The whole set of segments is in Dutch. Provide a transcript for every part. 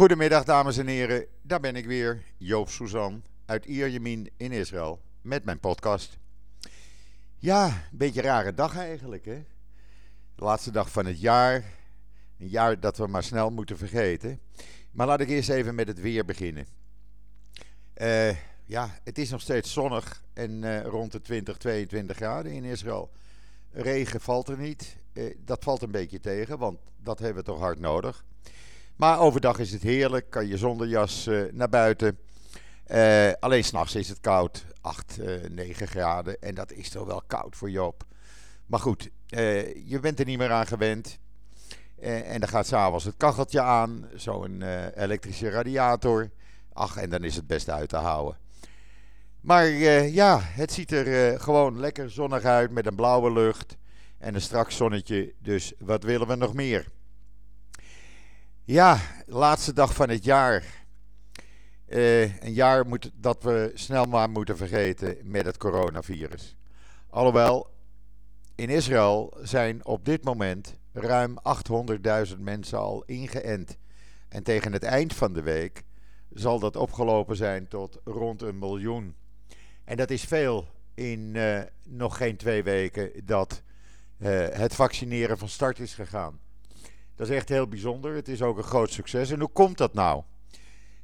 Goedemiddag dames en heren, daar ben ik weer, Joop Suzan uit Ierjemien in Israël met mijn podcast. Ja, een beetje rare dag eigenlijk hè. De laatste dag van het jaar, een jaar dat we maar snel moeten vergeten. Maar laat ik eerst even met het weer beginnen. Uh, ja, het is nog steeds zonnig en uh, rond de 20, 22 graden in Israël. Regen valt er niet. Uh, dat valt een beetje tegen, want dat hebben we toch hard nodig. Maar overdag is het heerlijk, kan je zonder jas uh, naar buiten. alleen s'nachts is het koud, 8, 9 graden. En dat is toch wel koud voor Joop. Maar goed, je bent er niet meer aan gewend. en dan gaat s'avonds het kacheltje aan, zo'n elektrische radiator. Ach, en dan is het best uit te houden. Maar ja, het ziet er gewoon lekker zonnig uit met een blauwe lucht en een strak zonnetje. Dus wat willen we nog meer? Ja, laatste dag van het jaar. Uh, een jaar moet, dat we snel maar moeten vergeten met het coronavirus. Alhoewel, in Israël zijn op dit moment ruim 800.000 mensen al ingeënt. En tegen het eind van de week zal dat opgelopen zijn tot rond een miljoen. En dat is veel in uh, nog geen twee weken dat uh, het vaccineren van start is gegaan. Dat is echt heel bijzonder. Het is ook een groot succes. En hoe komt dat nou?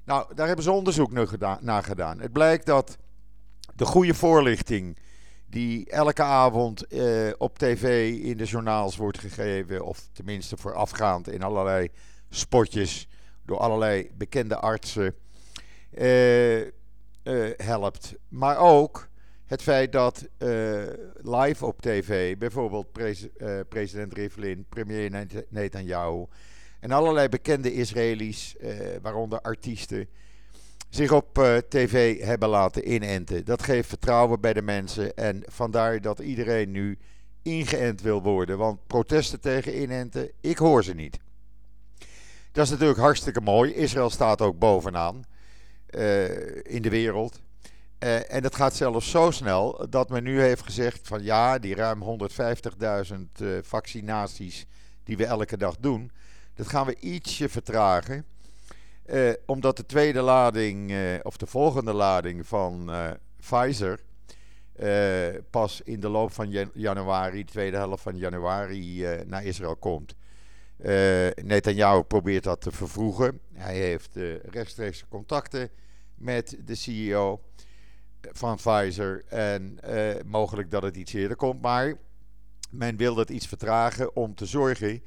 Nou, daar hebben ze onderzoek naar gedaan. Het blijkt dat de goede voorlichting die elke avond uh, op tv in de journaals wordt gegeven, of tenminste voorafgaand in allerlei spotjes door allerlei bekende artsen, uh, uh, helpt. Maar ook het feit dat uh, live op tv, bijvoorbeeld uh, president Rivlin, premier Netanyahu en allerlei bekende Israëli's, waaronder artiesten, zich op tv hebben laten inenten. Dat geeft vertrouwen bij de mensen en vandaar dat iedereen nu ingeënt wil worden. Want protesten tegen inenten, ik hoor ze niet. Dat is natuurlijk hartstikke mooi. Israël staat ook bovenaan. In de wereld. Uh, en dat gaat zelfs zo snel dat men nu heeft gezegd van ja, die ruim 150.000 uh, vaccinaties die we elke dag doen, dat gaan we ietsje vertragen. Uh, omdat de tweede lading, of de volgende lading van Pfizer, pas in de loop van januari, tweede helft van januari, naar Israël komt. Uh, Netanyahu probeert dat te vervroegen. Hij heeft rechtstreeks contacten met de CEO van Pfizer. En uh, mogelijk dat het iets eerder komt. Maar men wil dat iets vertragen om te zorgen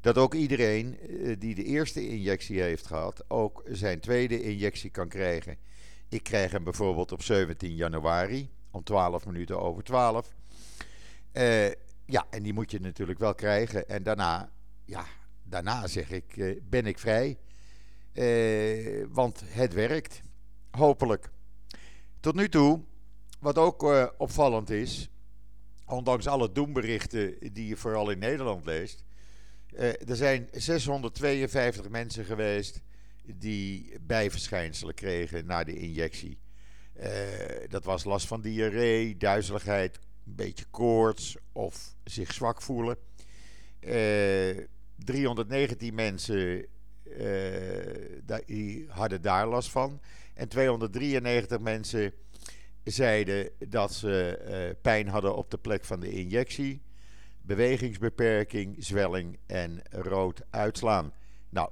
dat ook iedereen die de eerste injectie heeft gehad, ook zijn tweede injectie kan krijgen. Ik krijg hem bijvoorbeeld op 17 januari om 12 minuten over 12. ja, en die moet je natuurlijk wel krijgen. En daarna ja, daarna zeg ik, ben ik vrij. Want het werkt. Hopelijk. Tot nu toe, wat ook uh, opvallend is, ondanks alle doemberichten die je vooral in Nederland leest. er zijn 652 mensen geweest die bijverschijnselen kregen na de injectie. dat was last van diarree, duizeligheid, een beetje koorts of zich zwak voelen. 319 mensen die hadden daar last van. En 293 mensen zeiden dat ze uh, pijn hadden op de plek van de injectie. Bewegingsbeperking, zwelling en rood uitslaan. Nou,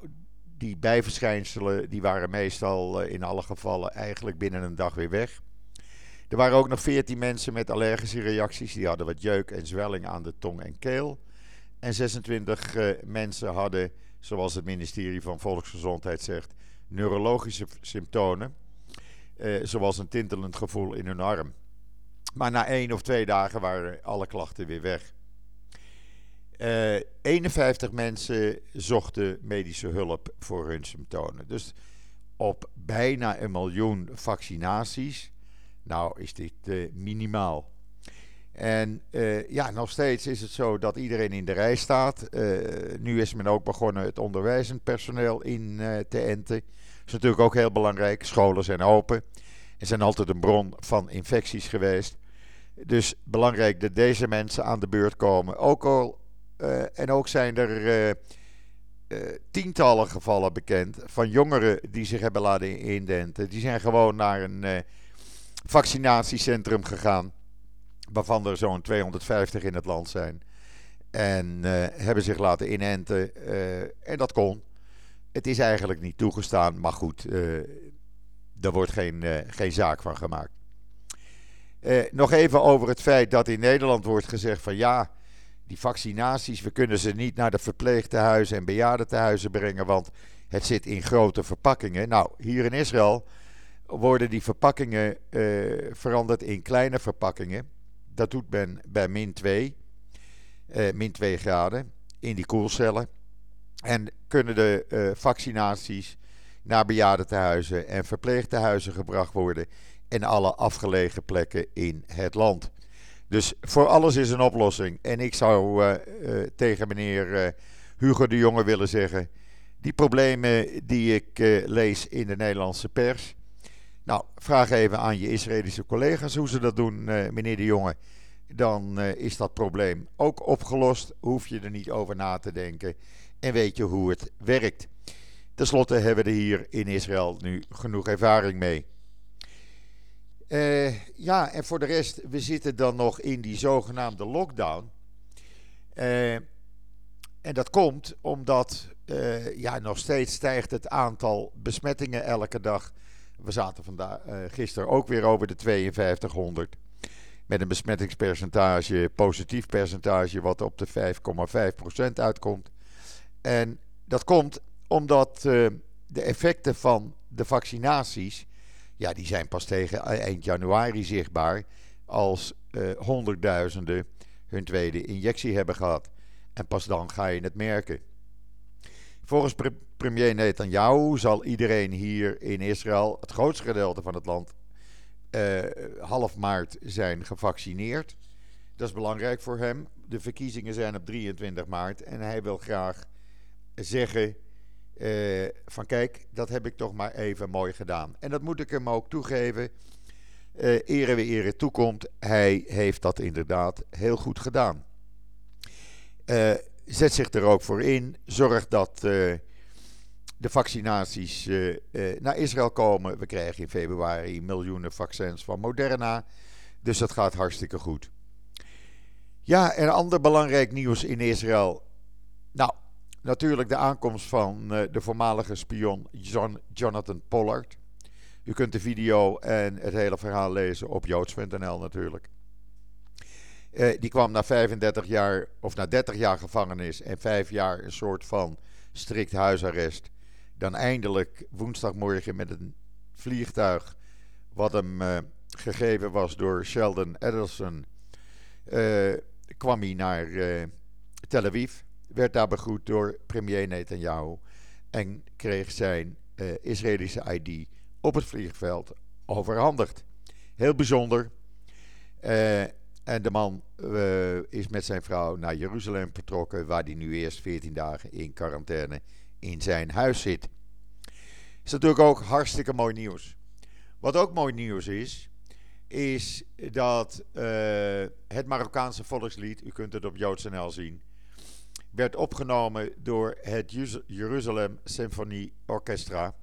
die bijverschijnselen die waren meestal uh, in alle gevallen eigenlijk binnen een dag weer weg. Er waren ook nog 14 mensen met allergische reacties. Die hadden wat jeuk en zwelling aan de tong en keel. En 26 uh, mensen hadden, zoals het ministerie van Volksgezondheid zegt, neurologische symptomen. Uh, zoals een tintelend gevoel in hun arm. Maar na één of twee dagen waren alle klachten weer weg. Eh, 51 mensen zochten medische hulp voor hun symptomen. Dus op bijna een miljoen vaccinaties, nou is dit minimaal. En uh, ja, nog steeds is het zo dat iedereen in de rij staat. Uh, nu is men ook begonnen het onderwijzend personeel in uh, te enten. Dat is natuurlijk ook heel belangrijk. Scholen zijn open. En zijn altijd een bron van infecties geweest. Dus belangrijk dat deze mensen aan de beurt komen. Ook al, en ook zijn er tientallen gevallen bekend van jongeren die zich hebben laten indenten. Die zijn gewoon naar een vaccinatiecentrum gegaan, waarvan er zo'n 250 in het land zijn. En hebben zich laten inenten. en dat kon. Het is eigenlijk niet toegestaan, maar goed, er wordt geen, geen zaak van gemaakt. nog even over het feit dat in Nederland wordt gezegd van ja, die vaccinaties, we kunnen ze niet naar de verpleegtehuizen en bejaardentehuizen brengen, want het zit in grote verpakkingen. Nou, hier in Israël worden die verpakkingen veranderd in kleine verpakkingen. Dat doet men bij min 2, uh, eh, min 2 graden, in die koelcellen. En kunnen de uh, vaccinaties naar bejaardentehuizen en verpleegtehuizen gebracht worden en alle afgelegen plekken in het land. Dus voor alles is een oplossing. En ik zou uh, tegen meneer uh, Hugo de Jonge willen zeggen: die problemen die ik lees in de Nederlandse pers. Nou, vraag even aan je Israëlische collega's hoe ze dat doen, meneer de Jonge. Dan is dat probleem ook opgelost. Hoef je er niet over na te denken. En weet je hoe het werkt. Ten slotte hebben we er hier in Israël nu genoeg ervaring mee. Uh, ja, en voor de rest, we zitten dan nog in die zogenaamde lockdown. En dat komt omdat ja, nog steeds stijgt het aantal besmettingen elke dag. We zaten vandaag, gisteren ook weer over de 5200. Met een besmettingspercentage, positief percentage, wat op de 5,5% uitkomt. En dat komt omdat de effecten van de vaccinaties ja, die zijn pas tegen eind januari zichtbaar. Als uh, honderdduizenden hun tweede injectie hebben gehad. En pas dan ga je het merken. Volgens pre premier Netanyahu zal iedereen hier in Israël, het grootste gedeelte van het land, uh, half maart zijn gevaccineerd. Dat is belangrijk voor hem. De verkiezingen zijn op 23 maart en hij wil graag zeggen uh, van kijk, dat heb ik toch maar even mooi gedaan. En dat moet ik hem ook toegeven. Uh, ere wie ere toekomt, hij heeft dat inderdaad heel goed gedaan. Zet zich er ook voor in. Zorg dat de vaccinaties naar Israël komen. We krijgen in februari miljoenen vaccins van Moderna. Dus dat gaat hartstikke goed. Ja, en ander belangrijk nieuws in Israël. Nou, Natuurlijk de aankomst van de voormalige spion Jonathan Pollard. U kunt de video en het hele verhaal lezen op joods.nl natuurlijk. Uh, die kwam na 35 jaar, of na 30 jaar gevangenis en 5 jaar een soort van strikt huisarrest. Dan eindelijk woensdagmorgen met een vliegtuig, wat hem uh, gegeven was door Sheldon Adelson, kwam hij naar Tel Aviv werd daar begroet door premier Netanyahu en kreeg zijn Israëlische ID op het vliegveld overhandigd. Heel bijzonder. En de man uh, is met zijn vrouw naar Jeruzalem vertrokken, waar hij nu eerst 14 dagen in quarantaine in zijn huis zit. Is natuurlijk ook hartstikke mooi nieuws. Wat ook mooi nieuws is, is dat het Marokkaanse volkslied, u kunt het op JoodsNL zien, werd opgenomen door het Jeruzalem Symphony Orchestra.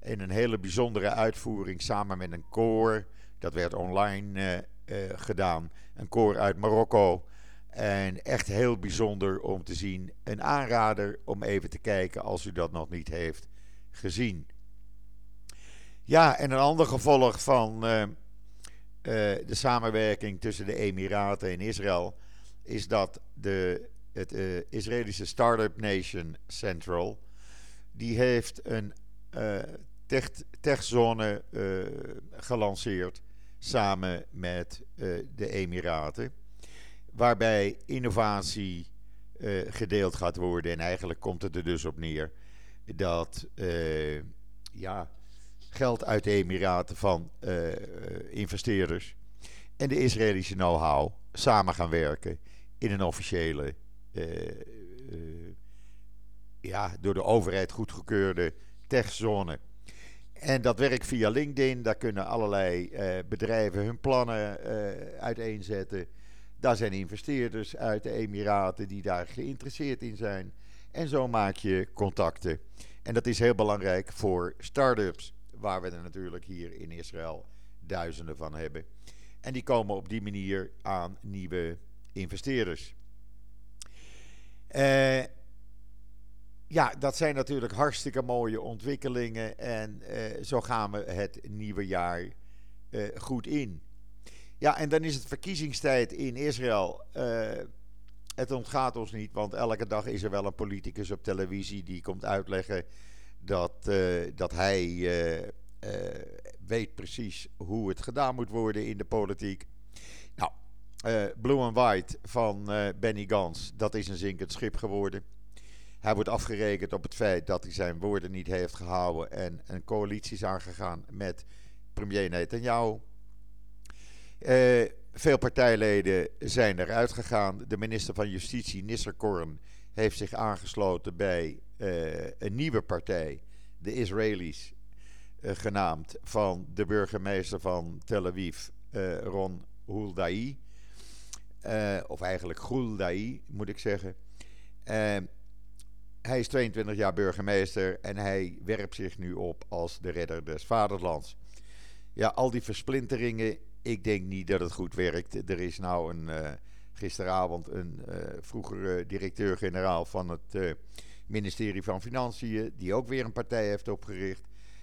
In een hele bijzondere uitvoering samen met een koor. Dat werd online uh, gedaan. Een koor uit Marokko. En echt heel bijzonder om te zien. Een aanrader om even te kijken als u dat nog niet heeft gezien. Ja, en een ander gevolg van uh, de samenwerking tussen de Emiraten en Israël is dat de het uh, Israëlische Startup Nation Central, die heeft een tech, techzone gelanceerd samen met de Emiraten, waarbij innovatie gedeeld gaat worden. En eigenlijk komt het er dus op neer dat ja, geld uit de Emiraten van investeerders en de Israëlische know-how samen gaan werken in een officiële eh, eh, ja, door de overheid goedgekeurde techzone. En dat werkt via LinkedIn. Daar kunnen allerlei uh, bedrijven hun plannen uh, uiteenzetten. Daar zijn investeerders uit de Emiraten die daar geïnteresseerd in zijn. En zo maak je contacten. En dat is heel belangrijk voor start-ups, waar we er natuurlijk hier in Israël duizenden van hebben. En die komen op die manier aan nieuwe investeerders. Uh, ja, dat zijn natuurlijk hartstikke mooie ontwikkelingen. En uh, zo gaan we het nieuwe jaar uh, goed in. Ja, en dan is het verkiezingstijd in Israël. Uh, het ontgaat ons niet, want elke dag is er wel een politicus op televisie die komt uitleggen dat, dat hij weet precies hoe het gedaan moet worden in de politiek. Nou, Blue and White van Benny Gans, dat is een zinkend schip geworden. Hij wordt afgerekend op het feit dat hij zijn woorden niet heeft gehouden en een coalitie is aangegaan met premier Netanyahu. Uh, veel partijleden zijn eruit gegaan. De minister van Justitie, Nisser Korn, heeft zich aangesloten bij uh, een nieuwe partij, de Israëli's, uh, genaamd van de burgemeester van Tel Aviv, Ron Huldai. of eigenlijk Huldai, moet ik zeggen. Hij is 22 jaar burgemeester en hij werpt zich nu op als de redder des vaderlands. Ja, al die versplinteringen, ik denk niet dat het goed werkt. Er is nou een, uh, gisteravond een uh, vroegere directeur-generaal van het uh, ministerie van Financiën, die ook weer een partij heeft opgericht.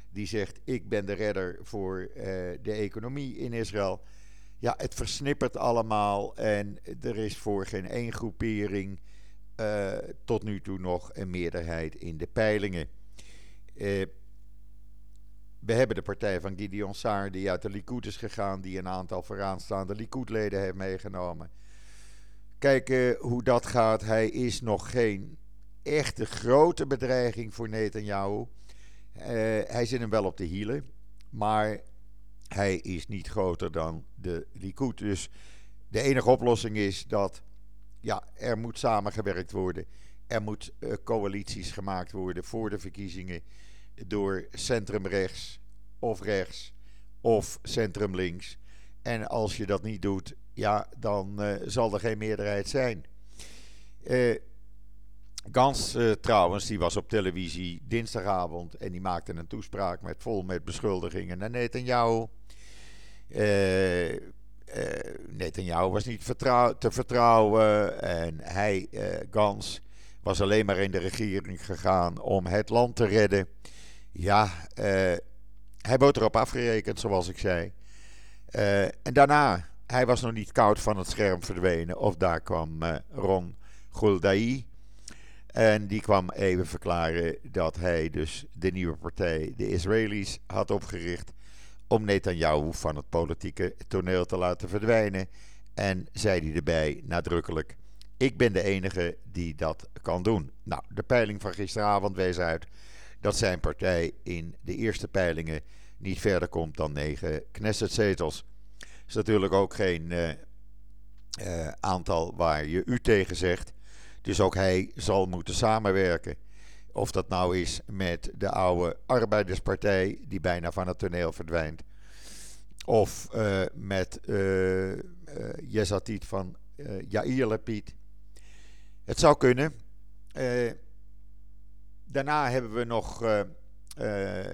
Die zegt: Ik ben de redder voor de economie in Israël. Ja, het versnippert allemaal en er is voor geen één groepering uh, tot nu toe nog een meerderheid in de peilingen. Uh, we hebben de partij van Gideon Saar, die uit de Likud is gegaan, die een aantal vooraanstaande Likud-leden heeft meegenomen. Kijken hoe dat gaat. Hij is nog geen echte grote bedreiging voor Netanyahu. Uh, hij zit hem wel op de hielen, maar hij is niet groter dan de Likud. Dus de enige oplossing is dat ja, er moet samengewerkt worden. Er moet uh, coalities gemaakt worden voor de verkiezingen door centrumrechts of rechts of centrumlinks. En als je dat niet doet, ja, dan uh, zal er geen meerderheid zijn. Uh, Gans trouwens, die was op televisie dinsdagavond en die maakte een toespraak met vol met beschuldigingen naar Netanyahu. Uh, uh, Netanyahu was niet te vertrouwen. En hij, uh, Gans, was alleen maar in de regering gegaan om het land te redden. Ja, uh, hij wordt erop afgerekend, zoals ik zei. en daarna, hij was nog niet koud van het scherm verdwenen. Of daar kwam Ron Guldai. En die kwam even verklaren dat hij dus de nieuwe partij, de Israëli's, had opgericht om Netanyahu van het politieke toneel te laten verdwijnen. En zei hij erbij nadrukkelijk: Ik ben de enige die dat kan doen. Nou, de peiling van gisteravond wees uit dat zijn partij in de eerste peilingen niet verder komt dan negen Knesset-zetels. Dat is natuurlijk ook geen uh, uh, aantal waar je u tegen zegt. Dus ook hij zal moeten samenwerken. Of dat nou is met de oude Arbeiderspartij, die bijna van het toneel verdwijnt. Of uh, met uh, uh, Yezatit van uh, Yair Lapid. Het zou kunnen. daarna hebben we nog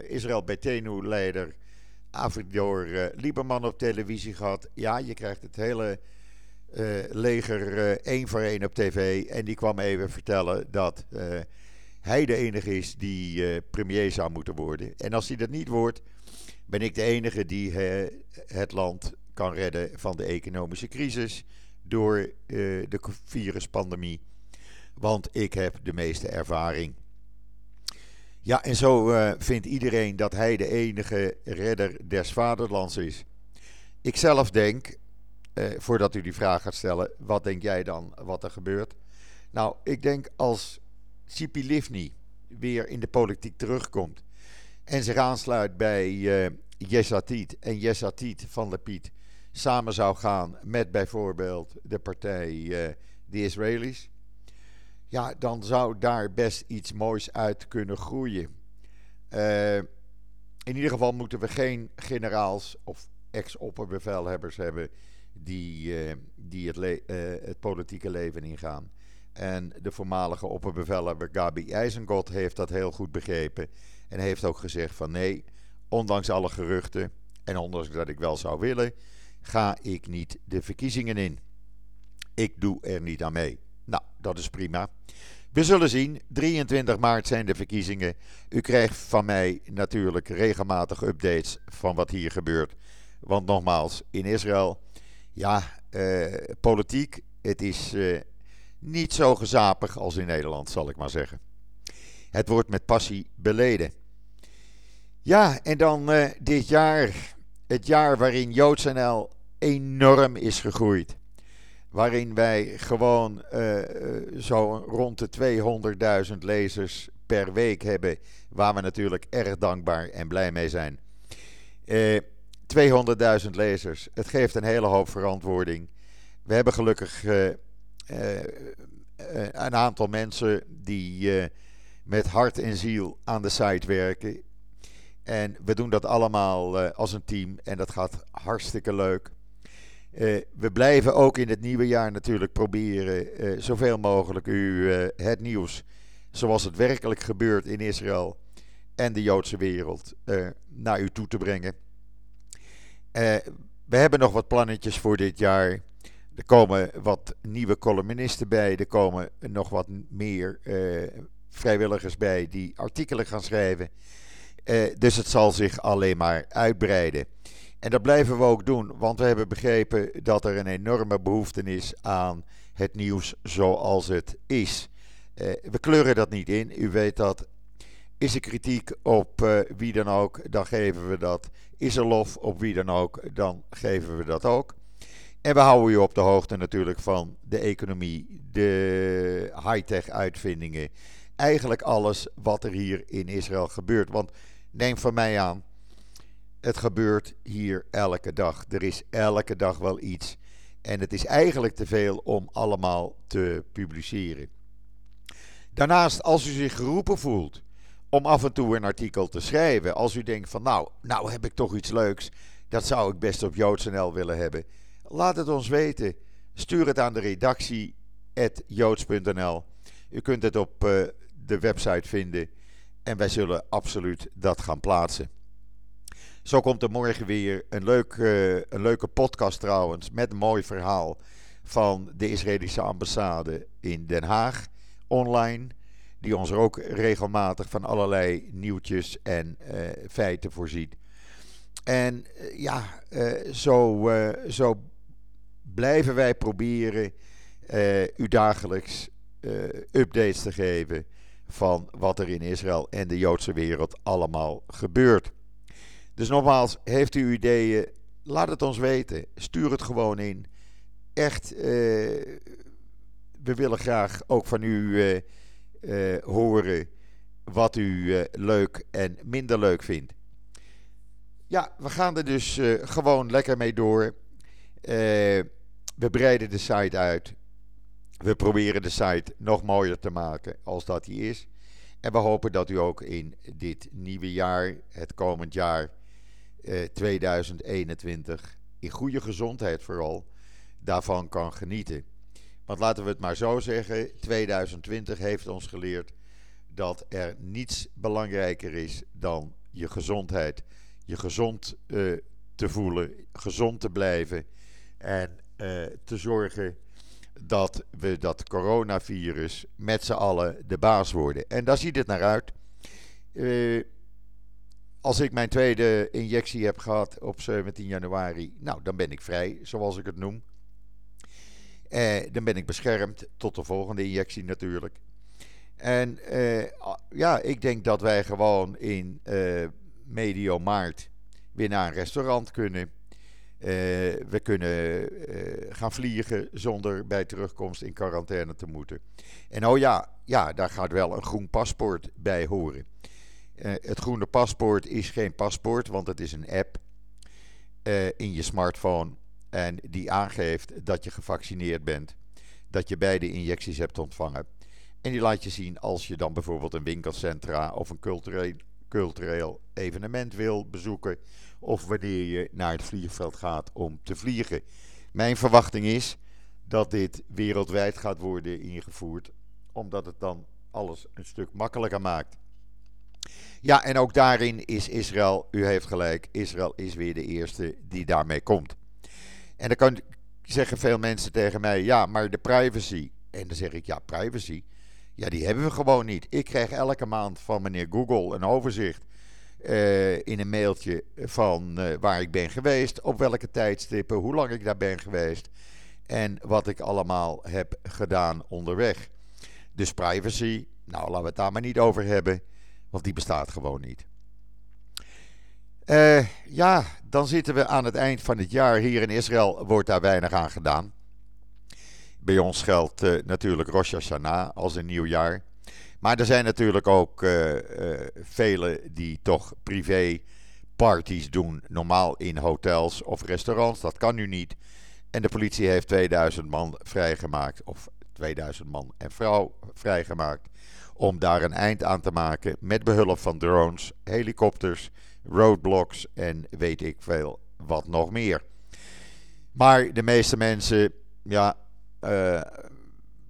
Israël Betenu-leider Avigdor Lieberman op televisie gehad. Ja, je krijgt het hele leger één voor één op tv. En die kwam even vertellen dat hij de enige is die uh, premier zou moeten worden. En als hij dat niet wordt, ben ik de enige die uh, het land kan redden van de economische crisis door uh, de viruspandemie. Want ik heb de meeste ervaring. Ja, en zo vindt iedereen dat hij de enige redder des vaderlands is. Ik zelf denk, voordat u die vraag gaat stellen, wat denk jij dan wat er gebeurt? Nou, ik denk als Sipi Livni weer in de politiek terugkomt en zich aansluit bij uh, en Yesatit van Piet samen zou gaan met bijvoorbeeld de partij uh, de Israëli's, ja, dan zou daar best iets moois uit kunnen groeien. Uh, in ieder geval moeten we geen generaals of ex-opperbevelhebbers hebben die, die het, het politieke leven ingaan. En de voormalige opperbevelhebber Gabi IJzengod heeft dat heel goed begrepen. En heeft ook gezegd van nee, ondanks alle geruchten en ondanks dat ik wel zou willen, ga ik niet de verkiezingen in. Ik doe er niet aan mee. Nou, dat is prima. We zullen zien. 23 maart zijn de verkiezingen. U krijgt van mij natuurlijk regelmatig updates van wat hier gebeurt. Want nogmaals, in Israël, ja, eh, politiek, het is eh, niet zo gezapig als in Nederland, zal ik maar zeggen. Het wordt met passie beleden. Ja, en dan uh, dit jaar, het jaar waarin JoodsNL enorm is gegroeid. Waarin wij gewoon uh, zo rond de 200.000 lezers per week hebben. Waar we natuurlijk erg dankbaar en blij mee zijn. Uh, 200.000 lezers. Het geeft een hele hoop verantwoording. We hebben gelukkig een aantal mensen die met hart en ziel aan de site werken. En we doen dat allemaal als een team en dat gaat hartstikke leuk. We blijven ook in het nieuwe jaar natuurlijk proberen zoveel mogelijk u het nieuws zoals het werkelijk gebeurt in Israël en de Joodse wereld naar u toe te brengen. we hebben nog wat plannetjes voor dit jaar. Er komen wat nieuwe columnisten bij. Er komen nog wat meer vrijwilligers bij die artikelen gaan schrijven. dus het zal zich alleen maar uitbreiden. En dat blijven we ook doen, want we hebben begrepen dat er een enorme behoefte is aan het nieuws zoals het is. Uh, we kleuren dat niet in, u weet dat. Is er kritiek op wie dan ook, dan geven we dat. Is er lof op wie dan ook, dan geven we dat ook. En we houden u op de hoogte natuurlijk van de economie, de high-tech uitvindingen. Eigenlijk alles wat er hier in Israël gebeurt. Want neem van mij aan, het gebeurt hier elke dag. Er is elke dag wel iets. En het is eigenlijk te veel om allemaal te publiceren. Daarnaast, als u zich geroepen voelt om af en toe een artikel te schrijven, als u denkt van nou, nou heb ik toch iets leuks, dat zou ik best op JoodsNL willen hebben, laat het ons weten. Stuur het aan de redactie joods.nl. U kunt het op uh, de website vinden en wij zullen absoluut dat gaan plaatsen. Zo komt er morgen weer een, leuk, uh, een leuke podcast trouwens. Met een mooi verhaal van de Israëlische ambassade in Den Haag online. Die ons ook regelmatig van allerlei nieuwtjes en uh, feiten voorziet. En ja, zo, zo blijven wij proberen u dagelijks updates te geven van wat er in Israël en de Joodse wereld allemaal gebeurt. Dus nogmaals, heeft u ideeën? Laat het ons weten. Stuur het gewoon in. Echt, uh, we willen graag ook van u horen wat u leuk en minder leuk vindt. Ja, we gaan er dus gewoon lekker mee door. We breiden de site uit. We proberen de site nog mooier te maken als dat die is. En we hopen dat u ook in dit nieuwe jaar, het komend jaar, 2021 eh, in goede gezondheid vooral daarvan kan genieten. Want laten we het maar zo zeggen, 2020 heeft ons geleerd dat er niets belangrijker is dan je gezondheid. Je gezond uh, te voelen, gezond te blijven en uh, te zorgen dat we dat coronavirus met z'n allen de baas worden. En daar ziet het naar uit. Uh, als ik mijn tweede injectie heb gehad op 17 januari, nou, dan ben ik vrij, zoals ik het noem. Eh, dan ben ik beschermd tot de volgende injectie natuurlijk. En eh, ja, ik denk dat wij gewoon in eh, medio maart weer naar een restaurant kunnen. Eh, we kunnen eh, gaan vliegen zonder bij terugkomst in quarantaine te moeten. En oh ja, ja, daar gaat wel een groen paspoort bij horen. Uh, het groene paspoort is geen paspoort, want het is een app in je smartphone. En die aangeeft dat je gevaccineerd bent. Dat je beide injecties hebt ontvangen. En die laat je zien als je dan bijvoorbeeld een winkelcentra of een cultureel, cultureel evenement wil bezoeken. Of wanneer je naar het vliegveld gaat om te vliegen. Mijn verwachting is dat dit wereldwijd gaat worden ingevoerd, omdat het dan alles een stuk makkelijker maakt. Ja, en ook daarin is Israël, u heeft gelijk, Israël is weer de eerste die daarmee komt. En dan kan, zeggen veel mensen tegen mij, ja, maar de privacy. En dan zeg ik, ja, privacy, ja, die hebben we gewoon niet. Ik krijg elke maand van meneer Google een overzicht uh, in een mailtje van uh, waar ik ben geweest, op welke tijdstippen, hoe lang ik daar ben geweest en wat ik allemaal heb gedaan onderweg. Dus privacy, nou laten we het daar maar niet over hebben, want die bestaat gewoon niet. Uh, ja, dan zitten we aan het eind van het jaar. Hier in Israël wordt daar weinig aan gedaan. Bij ons geldt uh, natuurlijk Rosh Hashanah als een nieuw jaar. Maar er zijn natuurlijk ook uh, velen die toch privé parties doen. Normaal in hotels of restaurants. Dat kan nu niet. En de politie heeft 2000 man vrijgemaakt. Of 2000 man en vrouw vrijgemaakt. Om daar een eind aan te maken. Met behulp van drones, helikopters, roadblocks en weet ik veel wat nog meer. Maar de meeste mensen, ja, uh,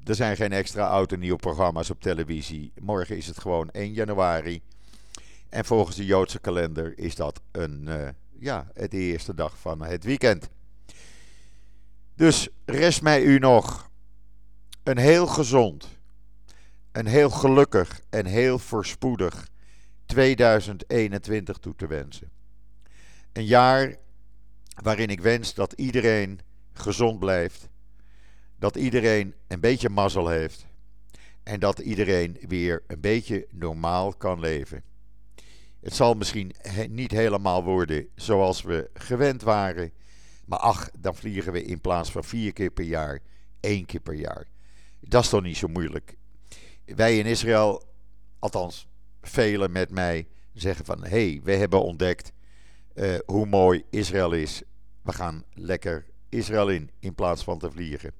er zijn geen extra oud en nieuw programma's op televisie. Morgen is het gewoon 1 januari. En volgens de Joodse kalender is dat een, uh, ja, de eerste dag van het weekend. Dus rest mij u nog een heel gezond, een heel gelukkig en heel voorspoedig 2021 toe te wensen. Een jaar waarin ik wens dat iedereen gezond blijft, dat iedereen een beetje mazzel heeft en dat iedereen weer een beetje normaal kan leven. Het zal misschien niet helemaal worden zoals we gewend waren, maar ach, dan vliegen we in plaats van vier keer per jaar, één keer per jaar. Dat is toch niet zo moeilijk. Wij in Israël, althans velen met mij, zeggen van hé, hey, we hebben ontdekt uh, hoe mooi Israël is. We gaan lekker Israël in in plaats van te vliegen.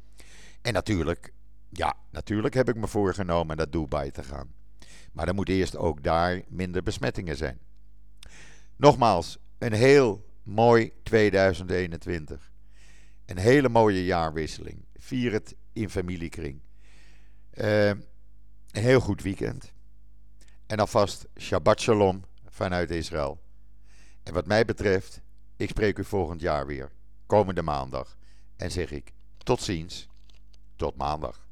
En natuurlijk, ja, natuurlijk heb ik me voorgenomen naar Dubai te gaan. Maar dan moet eerst ook daar minder besmettingen zijn. Nogmaals, een heel mooi 2021. Een hele mooie jaarwisseling. Vier het in familiekring. Uh, een heel goed weekend. En alvast Shabbat Shalom vanuit Israël. En wat mij betreft, ik spreek u volgend jaar weer, komende maandag. En zeg ik tot ziens, tot maandag.